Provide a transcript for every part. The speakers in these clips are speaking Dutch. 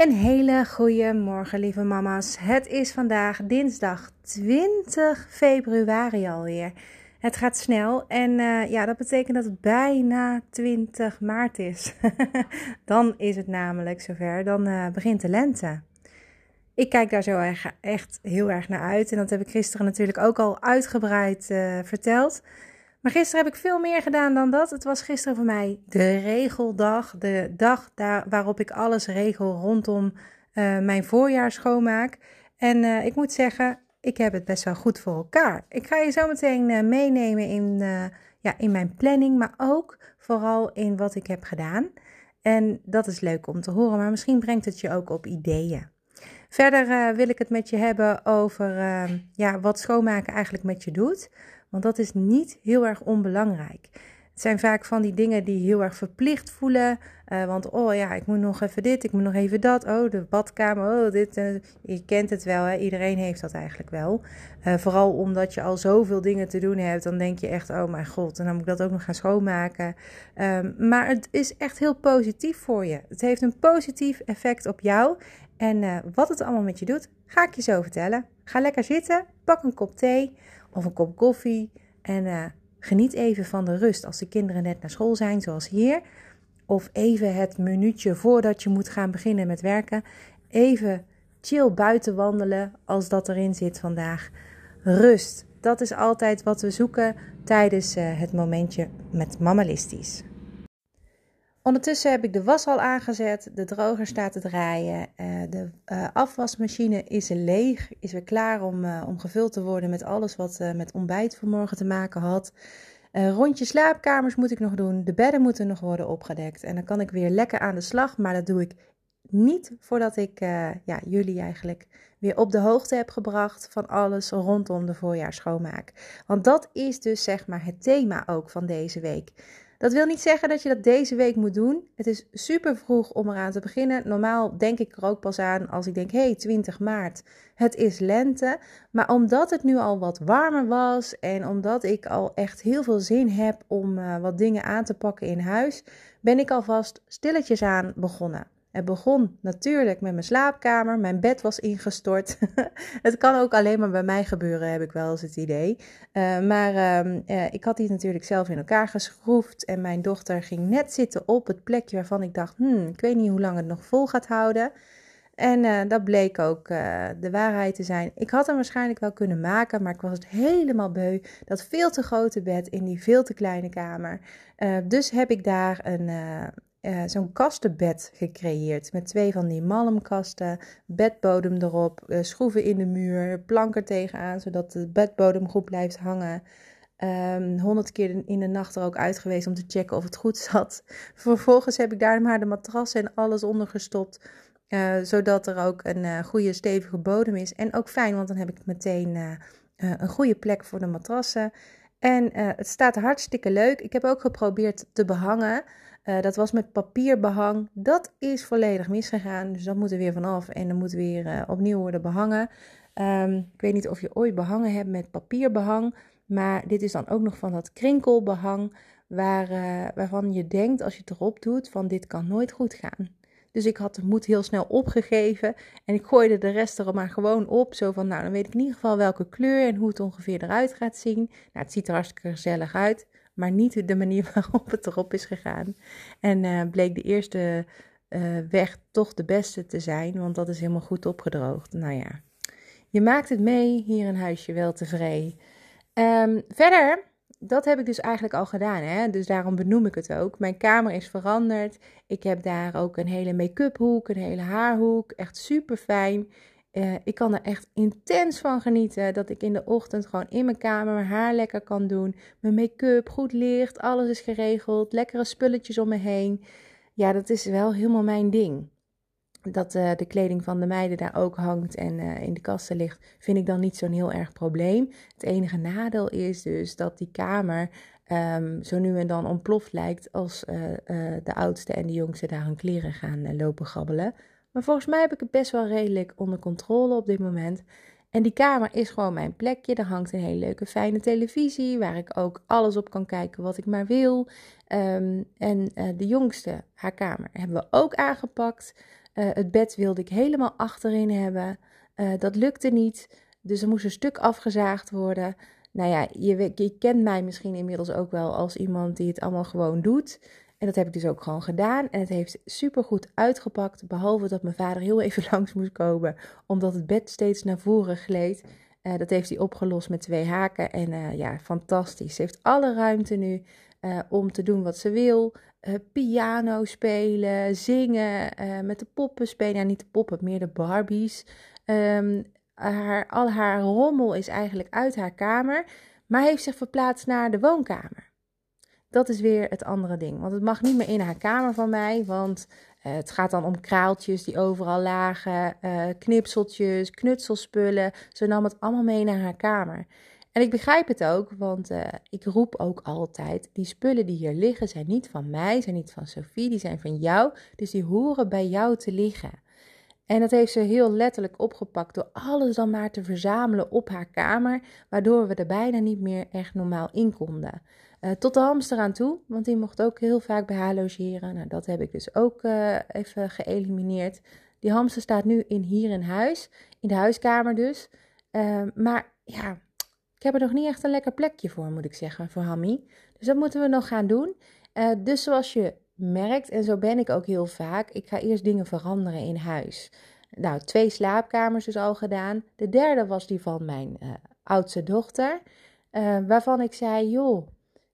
Een hele goede morgen, lieve mama's. Het is vandaag dinsdag 20 februari alweer. Het gaat snel en uh, ja, dat betekent dat het bijna 20 maart is. dan is het namelijk zover, dan uh, begint de lente. Ik kijk daar zo erg, echt heel erg naar uit en dat heb ik gisteren natuurlijk ook al uitgebreid uh, verteld. Maar gisteren heb ik veel meer gedaan dan dat. Het was gisteren voor mij de regeldag. De dag daar, waarop ik alles regel rondom uh, mijn voorjaar schoonmaak. En uh, ik moet zeggen, ik heb het best wel goed voor elkaar. Ik ga je zo meteen uh, meenemen in, ja, in mijn planning, maar ook vooral in wat ik heb gedaan. En dat is leuk om te horen, maar misschien brengt het je ook op ideeën. Verder wil ik het met je hebben over ja, wat schoonmaken eigenlijk met je doet. Want dat is niet heel erg onbelangrijk. Het zijn vaak van die dingen die heel erg verplicht voelen. Uh, want oh ja, ik moet nog even dit, ik moet nog even dat. Oh, de badkamer, oh dit. Uh, je kent het wel, hè? iedereen heeft dat eigenlijk wel. Uh, vooral omdat je al zoveel dingen te doen hebt, dan denk je echt, oh mijn god, en dan moet ik dat ook nog gaan schoonmaken. Um, maar het is echt heel positief voor je. Het heeft een positief effect op jou. En wat het allemaal met je doet, ga ik je zo vertellen. Ga lekker zitten, pak een kop thee of een kop koffie. En uh, geniet even van de rust als de kinderen net naar school zijn, zoals hier. Of even het minuutje voordat je moet gaan beginnen met werken. Even chill buiten wandelen als dat erin zit vandaag. Rust, dat is altijd wat we zoeken tijdens uh, het momentje met Mammalistisch. Ondertussen heb ik de was al aangezet, de droger staat te draaien, uh, de uh, afwasmachine is leeg, is weer klaar om, uh, om gevuld te worden met alles wat met ontbijt vanmorgen te maken had. rondje slaapkamers moet ik nog doen, de bedden moeten nog worden opgedekt en dan kan ik weer lekker aan de slag, maar dat doe ik niet voordat ik ja, jullie eigenlijk weer op de hoogte heb gebracht van alles rondom de voorjaar schoonmaak. Want dat is dus zeg maar het thema ook van deze week. Dat wil niet zeggen dat je dat deze week moet doen. Het is super vroeg om eraan te beginnen. Normaal denk ik er ook pas aan als ik denk: hey, 20 maart, het is lente. Maar omdat het nu al wat warmer was en omdat ik al echt heel veel zin heb om uh, wat dingen aan te pakken in huis, ben ik alvast stilletjes aan begonnen. Het begon natuurlijk met mijn slaapkamer. Mijn bed was ingestort. het kan ook alleen maar bij mij gebeuren, heb ik wel eens het idee. Uh, maar uh, ik had die natuurlijk zelf in elkaar geschroefd. En mijn dochter ging net zitten op het plekje waarvan ik dacht: hmm, ik weet niet hoe lang het nog vol gaat houden. En uh, dat bleek ook de waarheid te zijn. Ik had hem waarschijnlijk wel kunnen maken, maar ik was het helemaal beu. Dat veel te grote bed in die veel te kleine kamer. dus heb ik daar een, uh, zo'n kastenbed gecreëerd. Met twee van die malmkasten, bedbodem erop, uh, schroeven in de muur, plank er tegenaan, zodat de bedbodem goed blijft hangen. Ehm, honderd keer in de nacht er ook uit geweest om te checken of het goed zat. Vervolgens heb ik daar maar de matras en alles onder gestopt. Uh, zodat er ook een goede stevige bodem is. En ook fijn, want dan heb ik meteen een goede plek voor de matrassen. En het staat hartstikke leuk. Ik heb ook geprobeerd te behangen. Uh, dat was met papierbehang. Dat is volledig misgegaan. Dus dat moet er weer vanaf. En dan moet weer uh, opnieuw worden behangen. Um, ik weet niet of je ooit behangen hebt met papierbehang. Maar dit is dan ook nog van dat krinkelbehang. Waar, uh, waarvan je denkt als je het erop doet: van dit kan nooit goed gaan. Dus ik had de moed heel snel opgegeven. En ik gooide de rest er maar gewoon op. Zo van, nou, dan weet ik in ieder geval welke kleur en hoe het ongeveer eruit gaat zien. Nou, het ziet er hartstikke gezellig uit maar niet de manier waarop het erop is gegaan. En uh, bleek de eerste uh, weg toch de beste te zijn, want dat is helemaal goed opgedroogd. Nou ja, je maakt het mee hier in huisje wel tevreden. Um, verder, dat heb ik dus eigenlijk al gedaan, hè? dus daarom benoem ik het ook. Mijn kamer is veranderd. Ik heb daar ook een hele make-up hoek, een hele haarhoek. Echt super fijn. Uh, ik kan er echt intens van genieten dat ik in de ochtend gewoon in mijn kamer mijn haar lekker kan doen. Mijn make-up, goed licht, alles is geregeld, lekkere spulletjes om me heen. Ja, dat is wel helemaal mijn ding. Dat uh, de kleding van de meiden daar ook hangt en uh, in de kasten ligt, vind ik dan niet zo'n heel erg probleem. Het enige nadeel is dus dat die kamer um, zo nu en dan ontploft lijkt als de oudste en de jongste daar hun kleren gaan lopen grabbelen. Maar volgens mij heb ik het best wel redelijk onder controle op dit moment. En die kamer is gewoon mijn plekje. Er hangt een hele leuke, fijne televisie. Waar ik ook alles op kan kijken wat ik maar wil. Um, en uh, de jongste, haar kamer, hebben we ook aangepakt. het bed wilde ik helemaal achterin hebben. dat lukte niet. Dus er moest een stuk afgezaagd worden. Nou ja, je, je kent mij misschien inmiddels ook wel als iemand die het allemaal gewoon doet. En dat heb ik dus ook gewoon gedaan. En het heeft supergoed uitgepakt. Behalve dat mijn vader heel even langs moest komen. Omdat het bed steeds naar voren gleed. Uh, dat heeft hij opgelost met twee haken. En uh, ja, fantastisch. Ze heeft alle ruimte nu uh, om te doen wat ze wil. piano spelen, zingen, met de poppen spelen. Ja, niet de poppen, meer de Barbies. Um, haar, al haar rommel is eigenlijk uit haar kamer. Maar heeft zich verplaatst naar de woonkamer. Dat is weer het andere ding. Want het mag niet meer in haar kamer van mij. Want uh, het gaat dan om kraaltjes die overal lagen, uh, knipseltjes, knutselspullen. Ze nam het allemaal mee naar haar kamer. En ik begrijp het ook, want uh, ik roep ook altijd: die spullen die hier liggen zijn niet van mij, zijn niet van Sophie, die zijn van jou. Dus die horen bij jou te liggen. En dat heeft ze heel letterlijk opgepakt door alles dan maar te verzamelen op haar kamer, waardoor we er bijna niet meer echt normaal in konden. Uh, tot de hamster aan toe, want die mocht ook heel vaak bij haar logeren. Nou, dat heb ik dus ook uh, even geëlimineerd. Die hamster staat nu in, hier in huis, in de huiskamer dus. Uh, maar ja, ik heb er nog niet echt een lekker plekje voor, moet ik zeggen, voor Hammy. Dus dat moeten we nog gaan doen. Eh, dus zoals je merkt, en zo ben ik ook heel vaak, ik ga eerst dingen veranderen in huis. Nou, twee slaapkamers dus al gedaan. De derde was die van mijn oudste dochter. waarvan ik zei, joh,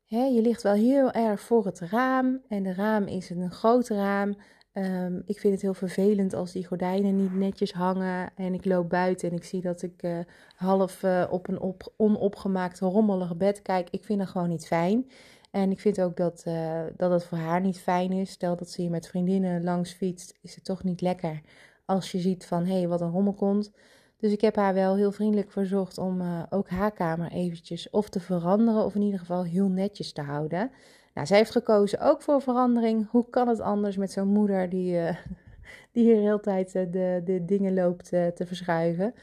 je ligt wel heel erg voor het raam en de raam is een groot raam. Um, ik vind het heel vervelend als die gordijnen niet netjes hangen en ik loop buiten en ik zie dat ik uh, half uh, op een op, onopgemaakt rommelig bed kijk. Ik vind dat gewoon niet fijn. En ik vind ook dat, uh, dat het voor haar niet fijn is. Stel dat ze hier met vriendinnen langs fietst, is het toch niet lekker als je ziet van hé, hey, wat een rommel komt. Dus ik heb haar wel heel vriendelijk verzocht om uh, ook haar kamer eventjes of te veranderen of in ieder geval heel netjes te houden. Nou, zij heeft gekozen ook voor verandering. Hoe kan het anders met zo'n moeder die, uh, die hier heel tijd uh, de, de dingen loopt te verschuiven.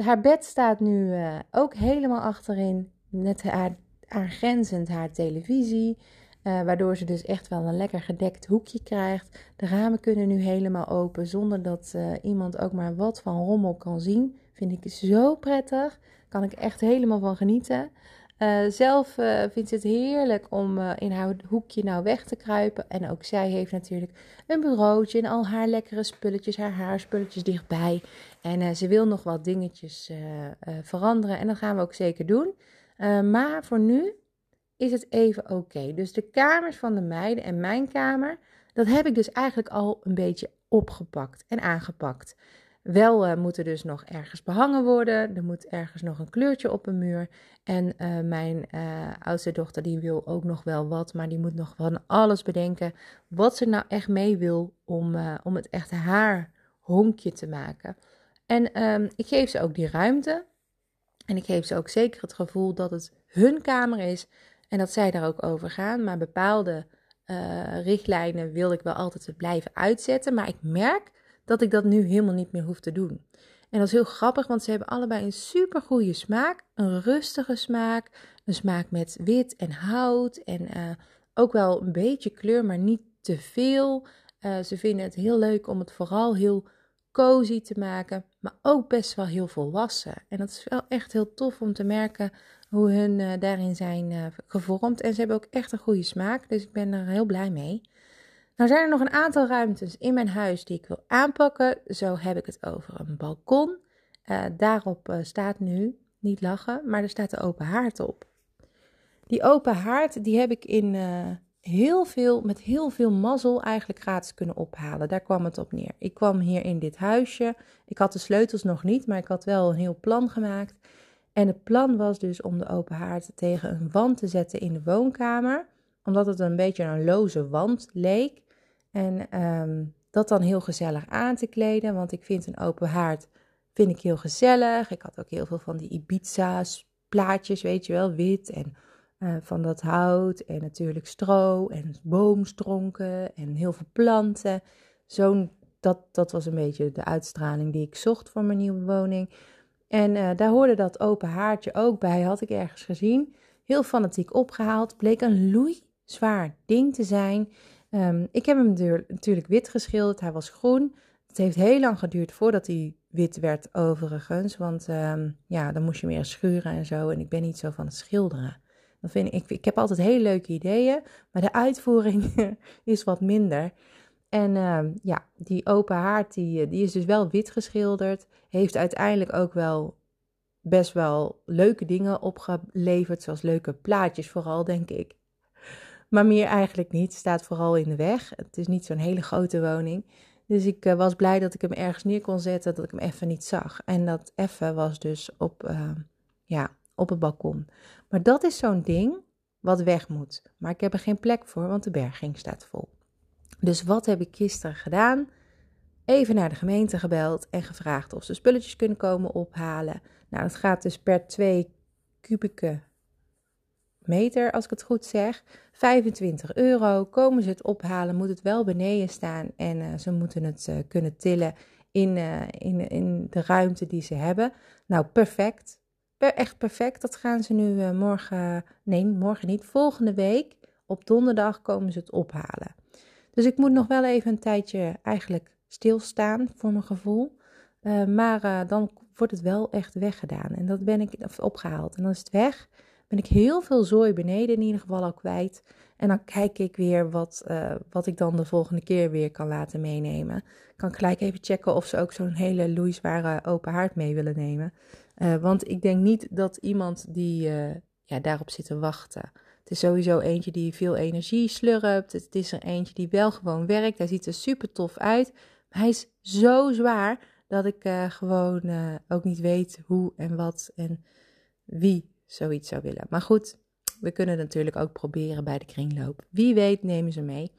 haar bed staat nu ook helemaal achterin, net haar, aangrenzend haar televisie. Uh, waardoor ze dus echt wel een lekker gedekt hoekje krijgt. De ramen kunnen nu helemaal open zonder dat uh, iemand ook maar wat van rommel kan zien. Vind ik zo prettig. Kan ik echt helemaal van genieten. Uh, zelf vindt ze het heerlijk om in haar hoekje nou weg te kruipen. En ook zij heeft natuurlijk een bureautje en al haar lekkere spulletjes, haar haarspulletjes dichtbij. En ze wil nog wat dingetjes veranderen en dat gaan we ook zeker doen. maar voor nu is het even oké. Dus de kamers van de meiden en mijn kamer, dat heb ik dus eigenlijk al een beetje opgepakt en aangepakt. Wel uh, moet er dus nog ergens behangen worden. Er moet ergens nog een kleurtje op een muur. En uh, mijn uh, oudste dochter die wil ook nog wel wat. Maar die moet nog van alles bedenken. Wat ze nou echt mee wil om, om het echt haar honkje te maken. En um, ik geef ze ook die ruimte. En ik geef ze ook zeker het gevoel dat het hun kamer is. En dat zij daar ook over gaan. Maar bepaalde uh, richtlijnen wil ik wel altijd blijven uitzetten. Maar ik merk dat ik dat nu helemaal niet meer hoef te doen. En dat is heel grappig, want ze hebben allebei een super goede smaak. Een rustige smaak. Een smaak met wit en hout. En uh, ook wel een beetje kleur, maar niet te veel. Uh, ze vinden het heel leuk om het vooral heel cozy te maken, maar ook best wel heel volwassen. En dat is wel echt heel tof om te merken hoe hun uh, daarin zijn uh, gevormd. En ze hebben ook echt een goede smaak, dus ik ben er heel blij mee. Nou zijn er nog een aantal ruimtes in mijn huis die ik wil aanpakken. Zo heb ik het over een balkon. Uh, daarop staat nu, niet lachen, maar er staat de open haard op. Die open haard die heb ik in heel veel, met heel veel mazzel eigenlijk gratis kunnen ophalen. Daar kwam het op neer. Ik kwam hier in dit huisje. Ik had de sleutels nog niet, maar ik had wel een heel plan gemaakt. En het plan was dus om de open haard tegen een wand te zetten in de woonkamer. Omdat het een beetje een loze wand leek. En um, dat dan heel gezellig aan te kleden. Want ik vind een open haard vind ik heel gezellig. Ik had ook heel veel van die Ibiza's plaatjes, weet je wel, wit en uh, van dat hout. En natuurlijk stro en boomstronken en heel veel planten. Zo'n, dat, dat was een beetje de uitstraling die ik zocht voor mijn nieuwe woning. En uh, daar hoorde dat open haartje ook bij, had ik ergens gezien. Heel fanatiek opgehaald. Bleek een loeizwaar ding te zijn. Ehm, ik heb hem natuurlijk wit geschilderd. Hij was groen. Het heeft heel lang geduurd voordat hij wit werd overigens. Want ehm, ja, dan moest je meer schuren en zo. En ik ben niet zo van het schilderen. Dan vind ik, ik, heb altijd hele leuke ideeën, maar de uitvoering is wat minder. En ehm, ja, die open haard, die, die is dus wel wit geschilderd. Heeft uiteindelijk ook wel best wel leuke dingen opgeleverd. Zoals leuke plaatjes vooral, denk ik. Maar meer eigenlijk niet. Staat vooral in de weg. Het is niet zo'n hele grote woning. Dus ik eh, was blij dat ik hem ergens neer kon zetten, dat ik hem even niet zag. En dat even was dus op, uh, ja, op het balkon. Maar dat is zo'n ding wat weg moet. Maar ik heb er geen plek voor, want de berging staat vol. Dus wat heb ik gisteren gedaan? Even naar de gemeente gebeld en gevraagd of ze spulletjes kunnen komen ophalen. Nou, dat gaat dus per 2 kubieke meter, als ik het goed zeg. 25 euro. Komen ze het ophalen, moet het wel beneden staan. En uh, ze moeten het uh, kunnen tillen in, uh, in, in de ruimte die ze hebben. Nou, perfect. Per, echt perfect. Dat gaan ze nu morgen. Nee, morgen niet. Volgende week. Op donderdag komen ze het ophalen. Dus ik moet nog wel even een tijdje eigenlijk stilstaan voor mijn gevoel. maar dan wordt het wel echt weggedaan. En dat ben ik opgehaald. En dan is het weg ben ik heel veel zooi beneden in ieder geval al kwijt. En dan kijk ik weer wat, uh, wat ik dan de volgende keer weer kan laten meenemen. Kan ik gelijk even checken of ze ook zo'n hele loeizware open haard mee willen nemen. Want ik denk niet dat iemand die ja, daarop zit te wachten. Het is sowieso eentje die veel energie slurpt. Het is er eentje die wel gewoon werkt. Hij ziet er super tof uit. Maar hij is zo zwaar dat ik gewoon ook niet weet hoe en wat en wie zoiets zou willen. Maar goed, we kunnen natuurlijk ook proberen bij de kringloop. Wie weet nemen ze mee.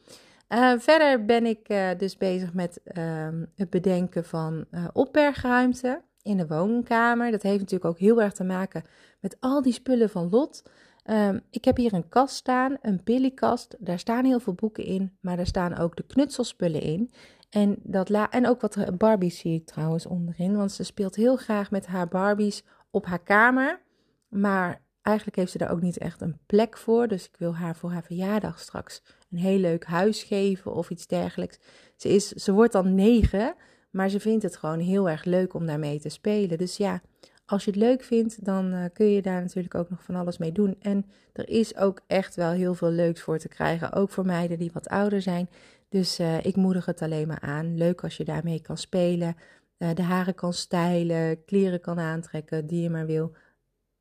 Uh, verder ben ik dus bezig met uh, het bedenken van opbergruimte in de woonkamer. Dat heeft natuurlijk ook heel erg te maken met al die spullen van Lot. Ehm, ik heb hier een kast staan, een pillykast. Daar staan heel veel boeken in, maar daar staan ook de knutselspullen in. En, dat la en ook wat Barbies zie ik trouwens onderin, want ze speelt heel graag met haar Barbies op haar kamer. Maar eigenlijk heeft ze daar ook niet echt een plek voor. Dus ik wil haar voor haar verjaardag straks een heel leuk huis geven of iets dergelijks. Ze, is, ze wordt dan negen, maar ze vindt het gewoon heel erg leuk om daarmee te spelen. Dus ja, als je het leuk vindt, dan uh, kun je daar natuurlijk ook nog van alles mee doen. En er is ook echt wel heel veel leuks voor te krijgen, ook voor meiden die wat ouder zijn. Dus uh, ik moedig het alleen maar aan. Leuk als je daarmee kan spelen, uh, de haren kan stijlen, kleren kan aantrekken die je maar wil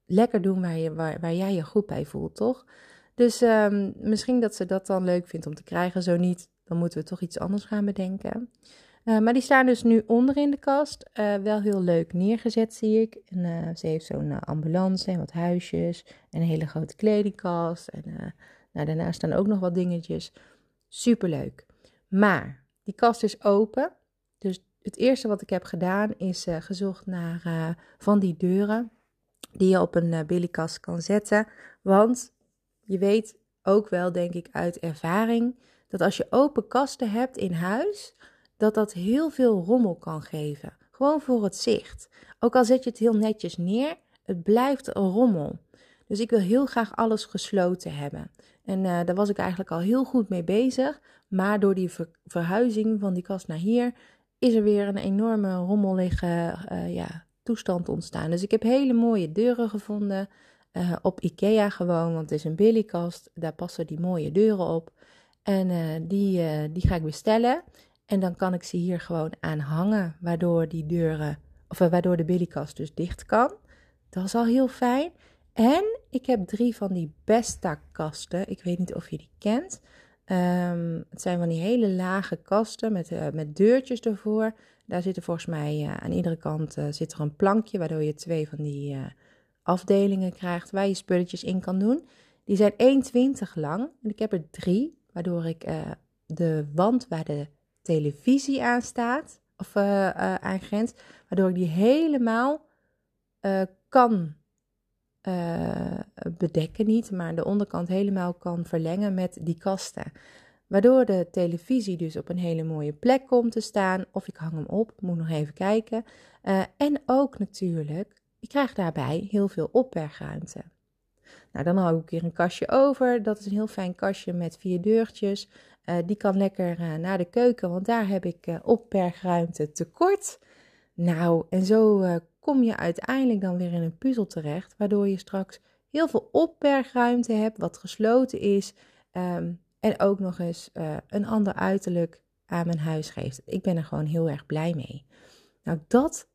lekker doen waar, je, waar, waar jij je goed bij voelt, toch? Dus um, misschien dat ze dat dan leuk vindt om te krijgen. Zo niet, dan moeten we toch iets anders gaan bedenken. Uh, maar die staan dus nu onder in de kast. Uh, wel heel leuk neergezet, zie ik. En, uh, ze heeft zo'n ambulance en wat huisjes. En een hele grote kledingkast. En nou, daarnaast staan ook nog wat dingetjes. Superleuk. Maar die kast is open. Dus het eerste wat ik heb gedaan is gezocht naar van die deuren die je op een billykast kan zetten. Want je weet ook wel, denk ik, uit ervaring, dat als je open kasten hebt in huis, dat dat heel veel rommel kan geven. Gewoon voor het zicht. Ook al zet je het heel netjes neer, het blijft een rommel. Dus ik wil heel graag alles gesloten hebben. En uh, daar was ik eigenlijk al heel goed mee bezig. Maar door die verhuizing van die kast naar hier is er weer een enorme rommelige uh, ja, toestand ontstaan. Dus ik heb hele mooie deuren gevonden. Uh, op Ikea gewoon, want het is een billykast. Daar passen die mooie deuren op. En die, die ga ik bestellen. En dan kan ik ze hier gewoon aan hangen, waardoor die deuren, of waardoor de billykast dus dicht kan. Dat is al heel fijn. En ik heb drie van die Besta kasten. Ik weet niet of je die kent. Um, het zijn van die hele lage kasten met, met deurtjes ervoor. Daar zitten volgens mij uh, aan iedere kant zit er een plankje, waardoor je twee van die afdelingen krijgt waar je spulletjes in kan doen. Die zijn 1,20 lang en ik heb er drie, waardoor ik de wand waar de televisie aan staat, of aan grenst, waardoor ik die helemaal kan bedekken, niet, maar de onderkant helemaal kan verlengen met die kasten. Waardoor de televisie dus op een hele mooie plek komt te staan. Of ik hang hem op, moet nog even kijken. En ook natuurlijk, ik krijg daarbij heel veel opbergruimte. Nou, dan hou ik weer een kastje over. Dat is een heel fijn kastje met vier deurtjes. Die kan lekker naar de keuken, want daar heb ik opbergruimte tekort. Nou, en zo kom je uiteindelijk dan weer in een puzzel terecht, waardoor je straks heel veel opbergruimte hebt, wat gesloten is. Ehm, en ook nog eens een ander uiterlijk aan mijn huis geeft. Ik ben er gewoon heel erg blij mee. Nou, dat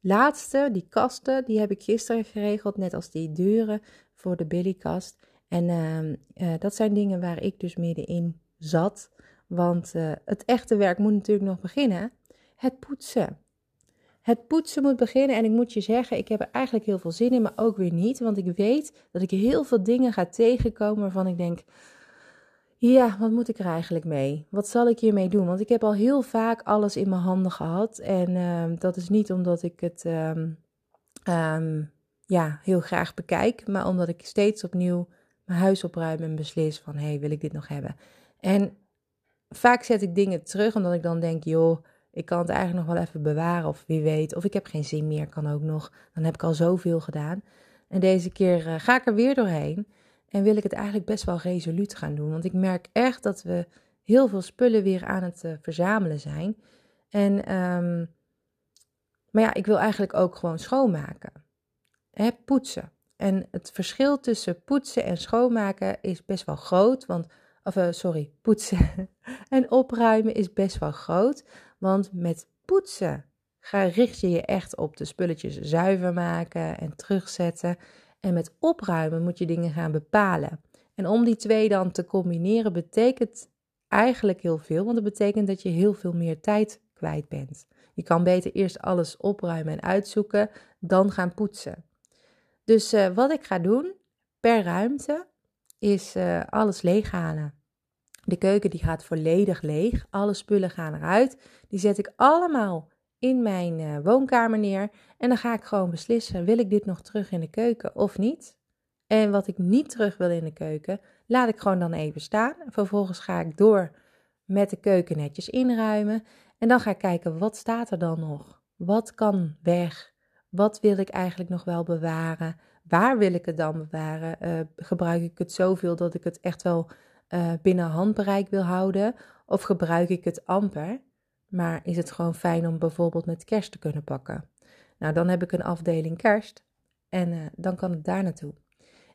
laatste, die kasten, die heb ik gisteren geregeld, net als die deuren voor de billykast. En uh, uh, dat zijn dingen waar ik dus middenin zat. Want uh, het echte werk moet natuurlijk nog beginnen. Het poetsen. Het poetsen moet beginnen en ik moet je zeggen, ik heb er eigenlijk heel veel zin in, maar ook weer niet. Want ik weet dat ik heel veel dingen ga tegenkomen waarvan ik denk, ja, wat moet ik er eigenlijk mee? Wat zal ik hiermee doen? Want ik heb al heel vaak alles in mijn handen gehad. En uh, dat is niet omdat ik het um, um, ja, heel graag bekijk, maar omdat ik steeds opnieuw mijn huis opruim en beslis van hé, hey, wil ik dit nog hebben? En vaak zet ik dingen terug omdat ik dan denk, joh, ik kan het eigenlijk nog wel even bewaren of wie weet. Of ik heb geen zin meer, kan ook nog. Dan heb ik al zoveel gedaan. En deze keer uh, ga ik er weer doorheen. En wil ik het eigenlijk best wel resoluut gaan doen. Want ik merk echt dat we heel veel spullen weer aan het uh, verzamelen zijn. En, um, maar ja, ik wil eigenlijk ook gewoon schoonmaken. Hè, poetsen. En het verschil tussen poetsen en schoonmaken is best wel groot. Want, of uh, sorry, poetsen en opruimen is best wel groot. Want met poetsen ga, richt je je echt op de spulletjes zuiver maken en terugzetten. En met opruimen moet je dingen gaan bepalen. En om die twee dan te combineren betekent eigenlijk heel veel, want dat betekent dat je heel veel meer tijd kwijt bent. Je kan beter eerst alles opruimen en uitzoeken, dan gaan poetsen. Dus uh, wat ik ga doen per ruimte is uh, alles leeghalen. De keuken die gaat volledig leeg. Alle spullen gaan eruit. Die zet ik allemaal in mijn uh, woonkamer neer. En dan ga ik gewoon beslissen: wil ik dit nog terug in de keuken of niet? En wat ik niet terug wil in de keuken, laat ik gewoon dan even staan. Vervolgens ga ik door met de keuken netjes inruimen. En dan ga ik kijken: wat staat er dan nog? Wat kan weg? Wat wil ik eigenlijk nog wel bewaren? Waar wil ik het dan bewaren? Uh, gebruik ik het zoveel dat ik het echt wel uh, binnen handbereik wil houden? Of gebruik ik het amper? Maar is het gewoon fijn om bijvoorbeeld met kerst te kunnen pakken? Nou, dan heb ik een afdeling kerst en uh, dan kan het daar naartoe.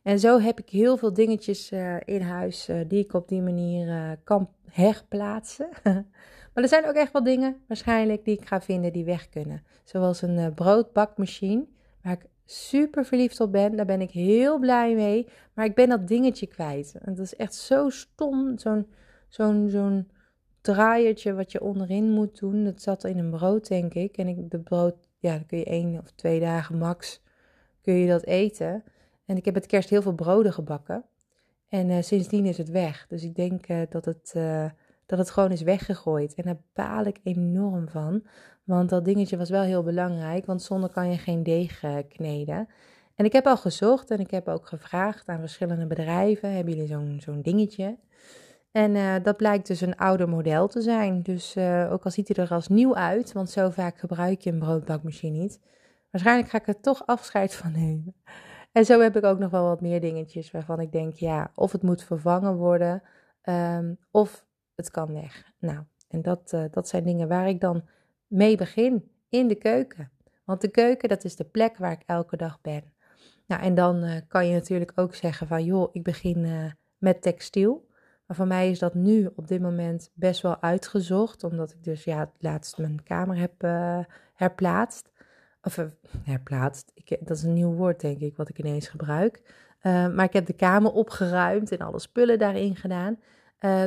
En zo heb ik heel veel dingetjes uh, in huis die ik op die manier kan herplaatsen. maar er zijn ook echt wel dingen waarschijnlijk die ik ga vinden die weg kunnen. Zoals een broodbakmachine waar ik super verliefd op ben. Daar ben ik heel blij mee. Maar ik ben dat dingetje kwijt. En dat is echt zo stom. Zo'n zo'n zo'n draaiertje wat je onderin moet doen. Dat zat in een brood, denk ik. En ik, de brood, ja, dan kun je één of twee dagen max kun je dat eten. En ik heb het kerst heel veel broden gebakken. En uh, sindsdien is het weg. Dus ik denk uh, dat, het, uh, dat het gewoon is weggegooid. En daar baal ik enorm van. Want dat dingetje was wel heel belangrijk. Want zonder kan je geen deeg kneden. En ik heb al gezocht en ik heb ook gevraagd aan verschillende bedrijven: hebben jullie zo'n zo'n dingetje? En uh, dat blijkt dus een ouder model te zijn. Dus uh, ook al ziet hij er als nieuw uit, want zo vaak gebruik je een broodbakmachine niet. Waarschijnlijk ga ik er toch afscheid van nemen. En zo heb ik ook nog wel wat meer dingetjes waarvan ik denk, ja, of het moet vervangen worden, um, of het kan weg. Nou, en dat, uh, dat zijn dingen waar ik dan mee begin, in de keuken. Want de keuken, dat is de plek waar ik elke dag ben. Nou, en dan kan je natuurlijk ook zeggen van, joh, ik begin met textiel. Maar voor mij is dat nu op dit moment best wel uitgezocht, omdat ik dus ja, laatst mijn kamer heb uh, herplaatst. Of herplaatst, ik, dat is een nieuw woord denk ik, wat ik ineens gebruik. Maar ik heb de kamer opgeruimd en alle spullen daarin gedaan.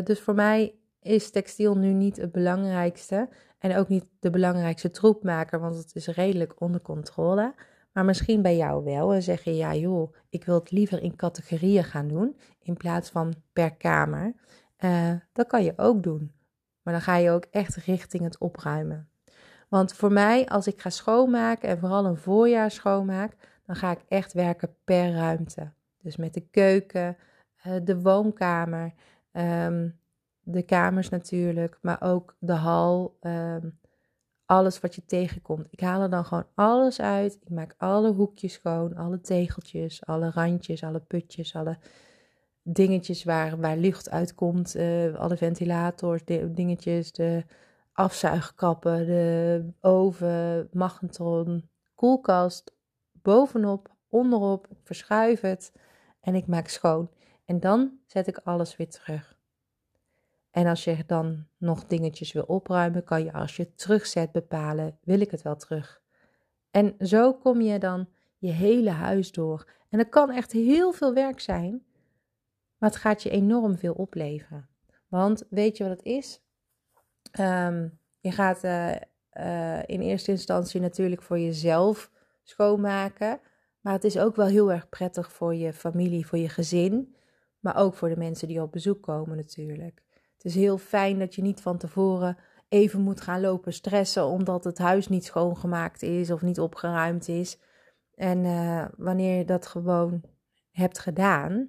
dus voor mij is textiel nu niet het belangrijkste. En ook niet de belangrijkste troepmaker, want het is redelijk onder controle. Maar misschien bij jou wel en zeg je, ja joh, ik wil het liever in categorieën gaan doen in plaats van per kamer. Uh, dat kan je ook doen. Maar dan ga je ook echt richting het opruimen. Want voor mij, als ik ga schoonmaken en vooral een voorjaar schoonmaak, dan ga ik echt werken per ruimte. Dus met de keuken, uh, de woonkamer, um, de kamers natuurlijk, maar ook de hal. Um, alles wat je tegenkomt. Ik haal er dan gewoon alles uit. Ik maak alle hoekjes schoon, alle tegeltjes, alle randjes, alle putjes, alle dingetjes waar, waar lucht uitkomt. Uh, alle ventilators, dingetjes, de afzuigkappen, de oven, magnetron, koelkast. Bovenop, onderop, verschuif het en ik maak schoon. En dan zet ik alles weer terug. En als je dan nog dingetjes wil opruimen, kan je als je terugzet bepalen: wil ik het wel terug? En zo kom je dan je hele huis door. En dat kan echt heel veel werk zijn, maar het gaat je enorm veel opleveren. Want weet je wat het is? Ehm, je gaat uh, uh, in eerste instantie natuurlijk voor jezelf schoonmaken. Maar het is ook wel heel erg prettig voor je familie, voor je gezin. Maar ook voor de mensen die op bezoek komen natuurlijk. Is heel fijn dat je niet van tevoren even moet gaan lopen stressen omdat het huis niet schoongemaakt is of niet opgeruimd is. En uh, wanneer je dat gewoon hebt gedaan,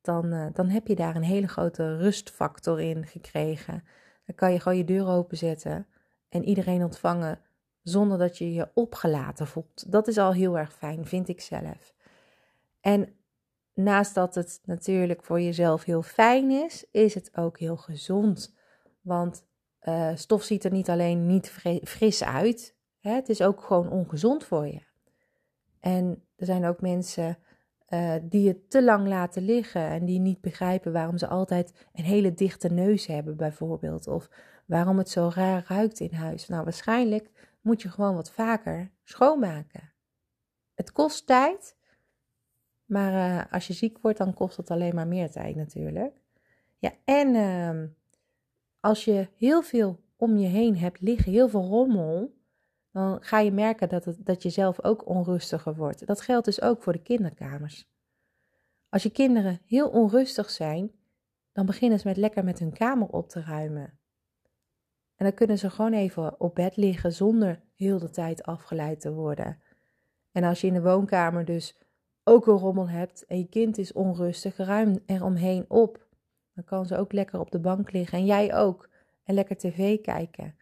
dan, uh, dan heb je daar een hele grote rustfactor in gekregen. Dan kan je gewoon je deur openzetten en iedereen ontvangen zonder dat je je opgelaten voelt. Dat is al heel erg fijn, vind ik zelf. En naast dat het natuurlijk voor jezelf heel fijn is, is het ook heel gezond. Want uh, stof ziet er niet alleen niet fris uit, hè, het is ook gewoon ongezond voor je. En er zijn ook mensen uh, die het te lang laten liggen en die niet begrijpen waarom ze altijd een hele dichte neus hebben, bijvoorbeeld. Of waarom het zo raar ruikt in huis. Nou, waarschijnlijk moet je gewoon wat vaker schoonmaken. Het kost tijd, maar uh, als je ziek wordt, dan kost het alleen maar meer tijd natuurlijk. Ja, en uh, als je heel veel om je heen hebt liggen, heel veel rommel, dan ga je merken dat, het, dat je zelf ook onrustiger wordt. Dat geldt dus ook voor de kinderkamers. Als je kinderen heel onrustig zijn, dan beginnen ze met lekker met hun kamer op te ruimen. En dan kunnen ze gewoon even op bed liggen zonder heel de tijd afgeleid te worden. En als je in de woonkamer dus ook een rommel hebt en je kind is onrustig, ruim er omheen op. Dan kan ze ook lekker op de bank liggen en jij ook. En lekker tv kijken.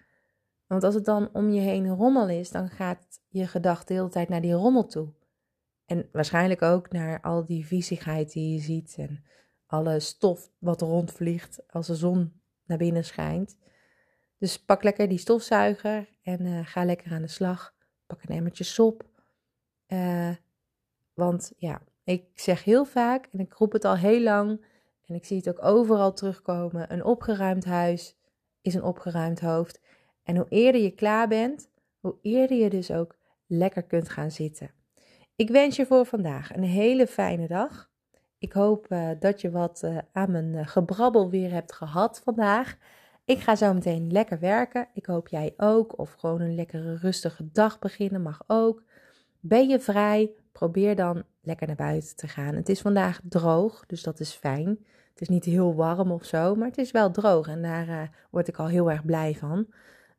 Want als het dan om je heen een rommel is, dan gaat je gedachte de hele tijd naar die rommel toe. En waarschijnlijk ook naar al die viezigheid die je ziet en alle stof wat rondvliegt als de zon naar binnen schijnt. Dus pak lekker die stofzuiger en uh, ga lekker aan de slag. Pak een emmertje sop. Uh, want ja, ik zeg heel vaak en ik roep het al heel lang en ik zie het ook overal terugkomen: een opgeruimd huis is een opgeruimd hoofd. En hoe eerder je klaar bent, hoe eerder je dus ook lekker kunt gaan zitten. Ik wens je voor vandaag een hele fijne dag. Ik hoop uh, dat je wat uh, aan mijn uh, gebrabbel weer hebt gehad vandaag. Ik ga zo meteen lekker werken. Ik hoop jij ook. Of gewoon een lekkere rustige dag beginnen mag ook. Ben je vrij? Probeer dan lekker naar buiten te gaan. Het is vandaag droog, dus dat is fijn. Het is niet heel warm of zo, maar het is wel droog en daar uh, word ik al heel erg blij van.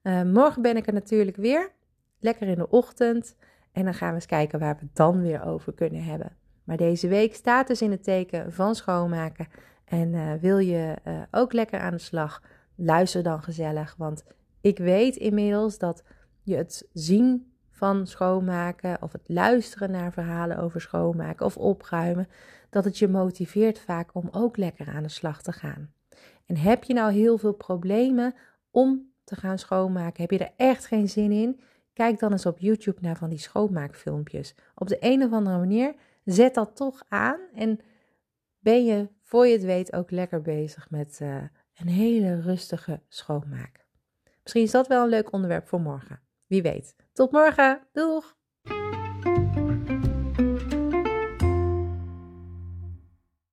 Uh, morgen ben ik er natuurlijk weer, lekker in de ochtend. En dan gaan we eens kijken waar we het dan weer over kunnen hebben. Maar deze week staat dus in het teken van schoonmaken. En uh, wil je ook lekker aan de slag? Luister dan gezellig, want ik weet inmiddels dat je het zien van schoonmaken of het luisteren naar verhalen over schoonmaken of opruimen, dat het je motiveert vaak om ook lekker aan de slag te gaan. En heb je nou heel veel problemen om te gaan schoonmaken? Heb je er echt geen zin in? Kijk dan eens op YouTube naar van die schoonmaakfilmpjes. Op de een of andere manier zet dat toch aan en ben je voor je het weet ook lekker bezig met uh, een hele rustige schoonmaak. Misschien is dat wel een leuk onderwerp voor morgen. Wie weet. Tot morgen. Doeg!